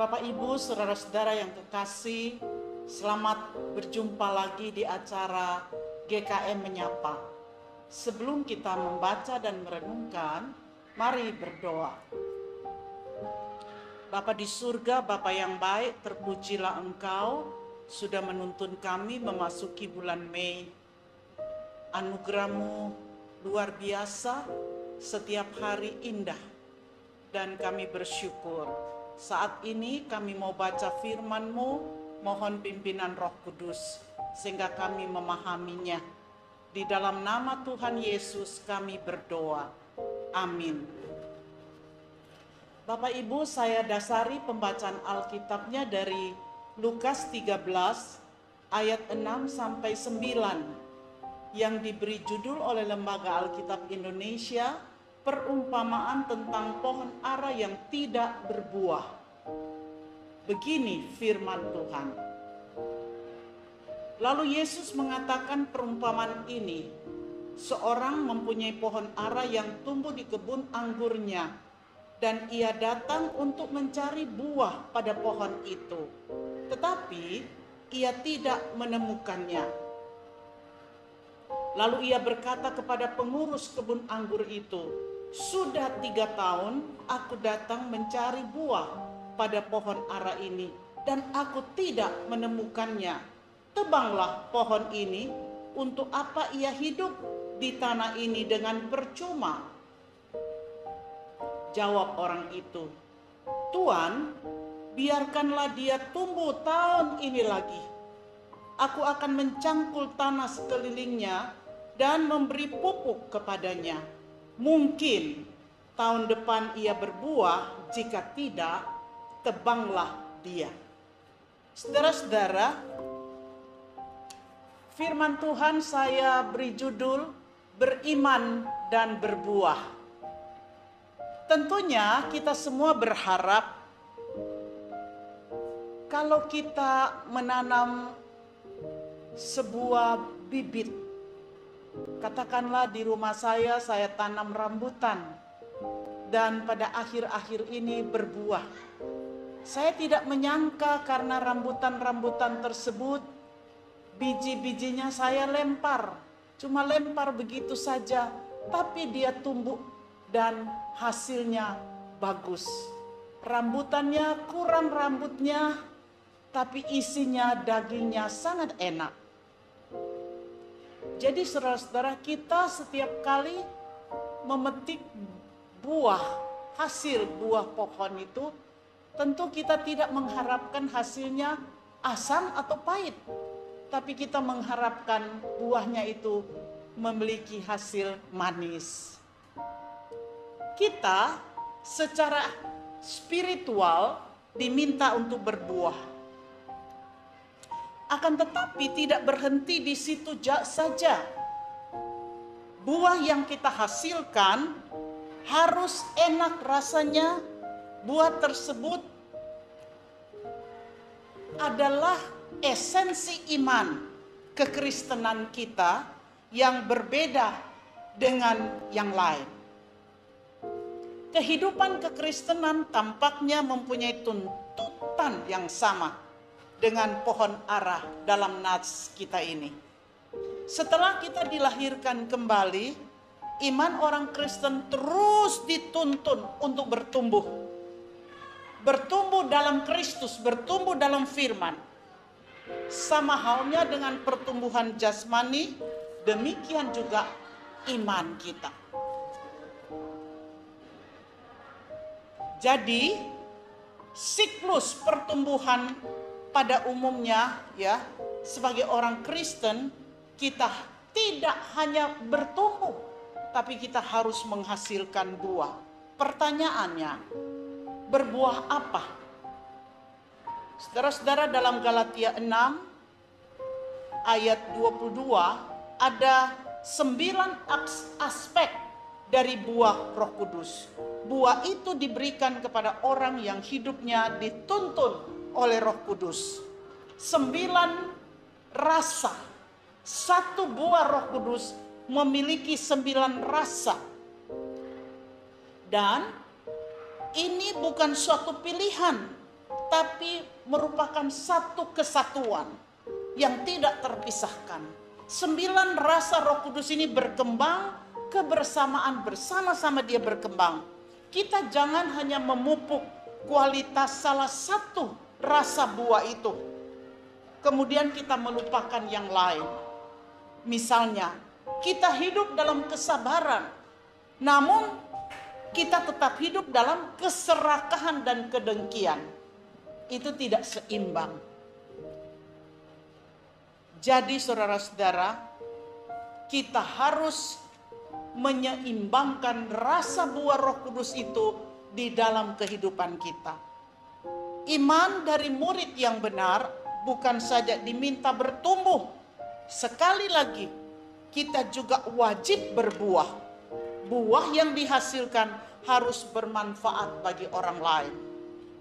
Bapak Ibu, saudara-saudara yang kekasih, selamat berjumpa lagi di acara GKM Menyapa. Sebelum kita membaca dan merenungkan, mari berdoa. Bapa di surga, Bapa yang baik, terpujilah Engkau sudah menuntun kami memasuki bulan Mei. Anugerahmu luar biasa, setiap hari indah, dan kami bersyukur. Saat ini kami mau baca firman-Mu, mohon pimpinan Roh Kudus, sehingga kami memahaminya. Di dalam nama Tuhan Yesus kami berdoa. Amin. Bapak Ibu, saya dasari pembacaan Alkitabnya dari Lukas 13 ayat 6 sampai 9 yang diberi judul oleh Lembaga Alkitab Indonesia perumpamaan tentang pohon ara yang tidak berbuah. Begini firman Tuhan. Lalu Yesus mengatakan perumpamaan ini, seorang mempunyai pohon ara yang tumbuh di kebun anggurnya dan ia datang untuk mencari buah pada pohon itu. Tetapi ia tidak menemukannya. Lalu ia berkata kepada pengurus kebun anggur itu, "Sudah tiga tahun aku datang mencari buah pada pohon ara ini, dan aku tidak menemukannya. Tebanglah pohon ini, untuk apa ia hidup di tanah ini dengan percuma?" Jawab orang itu, Tuan, biarkanlah dia tumbuh tahun ini lagi. Aku akan mencangkul tanah sekelilingnya dan memberi pupuk kepadanya. Mungkin tahun depan ia berbuah, jika tidak, tebanglah dia. Saudara-saudara, firman Tuhan saya beri judul beriman dan berbuah. Tentunya kita semua berharap kalau kita menanam sebuah bibit, katakanlah di rumah saya saya tanam rambutan dan pada akhir-akhir ini berbuah. Saya tidak menyangka karena rambutan-rambutan tersebut biji-bijinya saya lempar, cuma lempar begitu saja, tapi dia tumbuh dan hasilnya bagus. Rambutannya kurang rambutnya, tapi isinya dagingnya sangat enak. Jadi saudara-saudara kita setiap kali memetik buah, hasil buah pohon itu, tentu kita tidak mengharapkan hasilnya asam atau pahit. Tapi kita mengharapkan buahnya itu memiliki hasil manis kita secara spiritual diminta untuk berbuah. Akan tetapi tidak berhenti di situ saja. Buah yang kita hasilkan harus enak rasanya. Buah tersebut adalah esensi iman kekristenan kita yang berbeda dengan yang lain. Kehidupan kekristenan tampaknya mempunyai tuntutan yang sama dengan pohon arah dalam nats kita ini. Setelah kita dilahirkan kembali, iman orang Kristen terus dituntun untuk bertumbuh. Bertumbuh dalam Kristus, bertumbuh dalam firman. Sama halnya dengan pertumbuhan jasmani, demikian juga iman kita. Jadi siklus pertumbuhan pada umumnya ya sebagai orang Kristen kita tidak hanya bertumbuh tapi kita harus menghasilkan buah. Pertanyaannya, berbuah apa? Saudara-saudara dalam Galatia 6 ayat 22 ada sembilan aspek dari buah Roh Kudus buah itu diberikan kepada orang yang hidupnya dituntun oleh Roh Kudus. Sembilan rasa, satu buah Roh Kudus memiliki sembilan rasa, dan ini bukan suatu pilihan, tapi merupakan satu kesatuan yang tidak terpisahkan. Sembilan rasa Roh Kudus ini berkembang, kebersamaan bersama-sama dia berkembang. Kita jangan hanya memupuk kualitas salah satu rasa buah itu. Kemudian kita melupakan yang lain. Misalnya, kita hidup dalam kesabaran, namun kita tetap hidup dalam keserakahan dan kedengkian. Itu tidak seimbang. Jadi saudara-saudara, kita harus menyeimbangkan rasa buah Roh Kudus itu di dalam kehidupan kita. Iman dari murid yang benar bukan saja diminta bertumbuh, sekali lagi kita juga wajib berbuah. Buah yang dihasilkan harus bermanfaat bagi orang lain.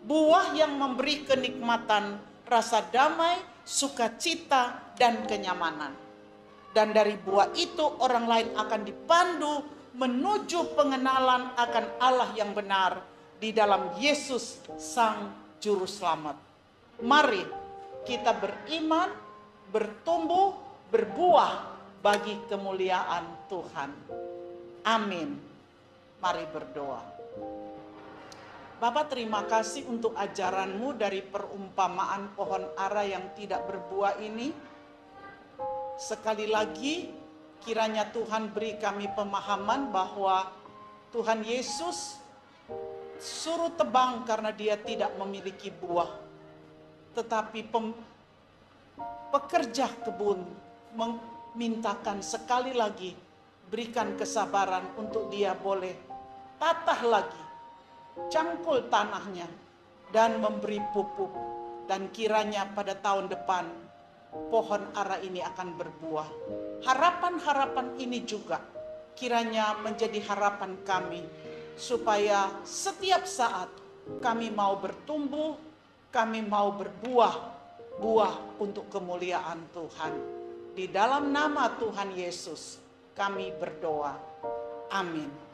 Buah yang memberi kenikmatan, rasa damai, sukacita, dan kenyamanan. Dan dari buah itu orang lain akan dipandu menuju pengenalan akan Allah yang benar di dalam Yesus Sang Juru Selamat. Mari kita beriman, bertumbuh, berbuah bagi kemuliaan Tuhan. Amin. Mari berdoa. Bapak terima kasih untuk ajaranmu dari perumpamaan pohon ara yang tidak berbuah ini. Sekali lagi kiranya Tuhan beri kami pemahaman bahwa Tuhan Yesus suruh tebang karena dia tidak memiliki buah. Tetapi pem, pekerja kebun memintakan sekali lagi berikan kesabaran untuk dia boleh tatah lagi cangkul tanahnya dan memberi pupuk dan kiranya pada tahun depan pohon ara ini akan berbuah. Harapan-harapan ini juga kiranya menjadi harapan kami supaya setiap saat kami mau bertumbuh, kami mau berbuah, buah untuk kemuliaan Tuhan. Di dalam nama Tuhan Yesus kami berdoa. Amin.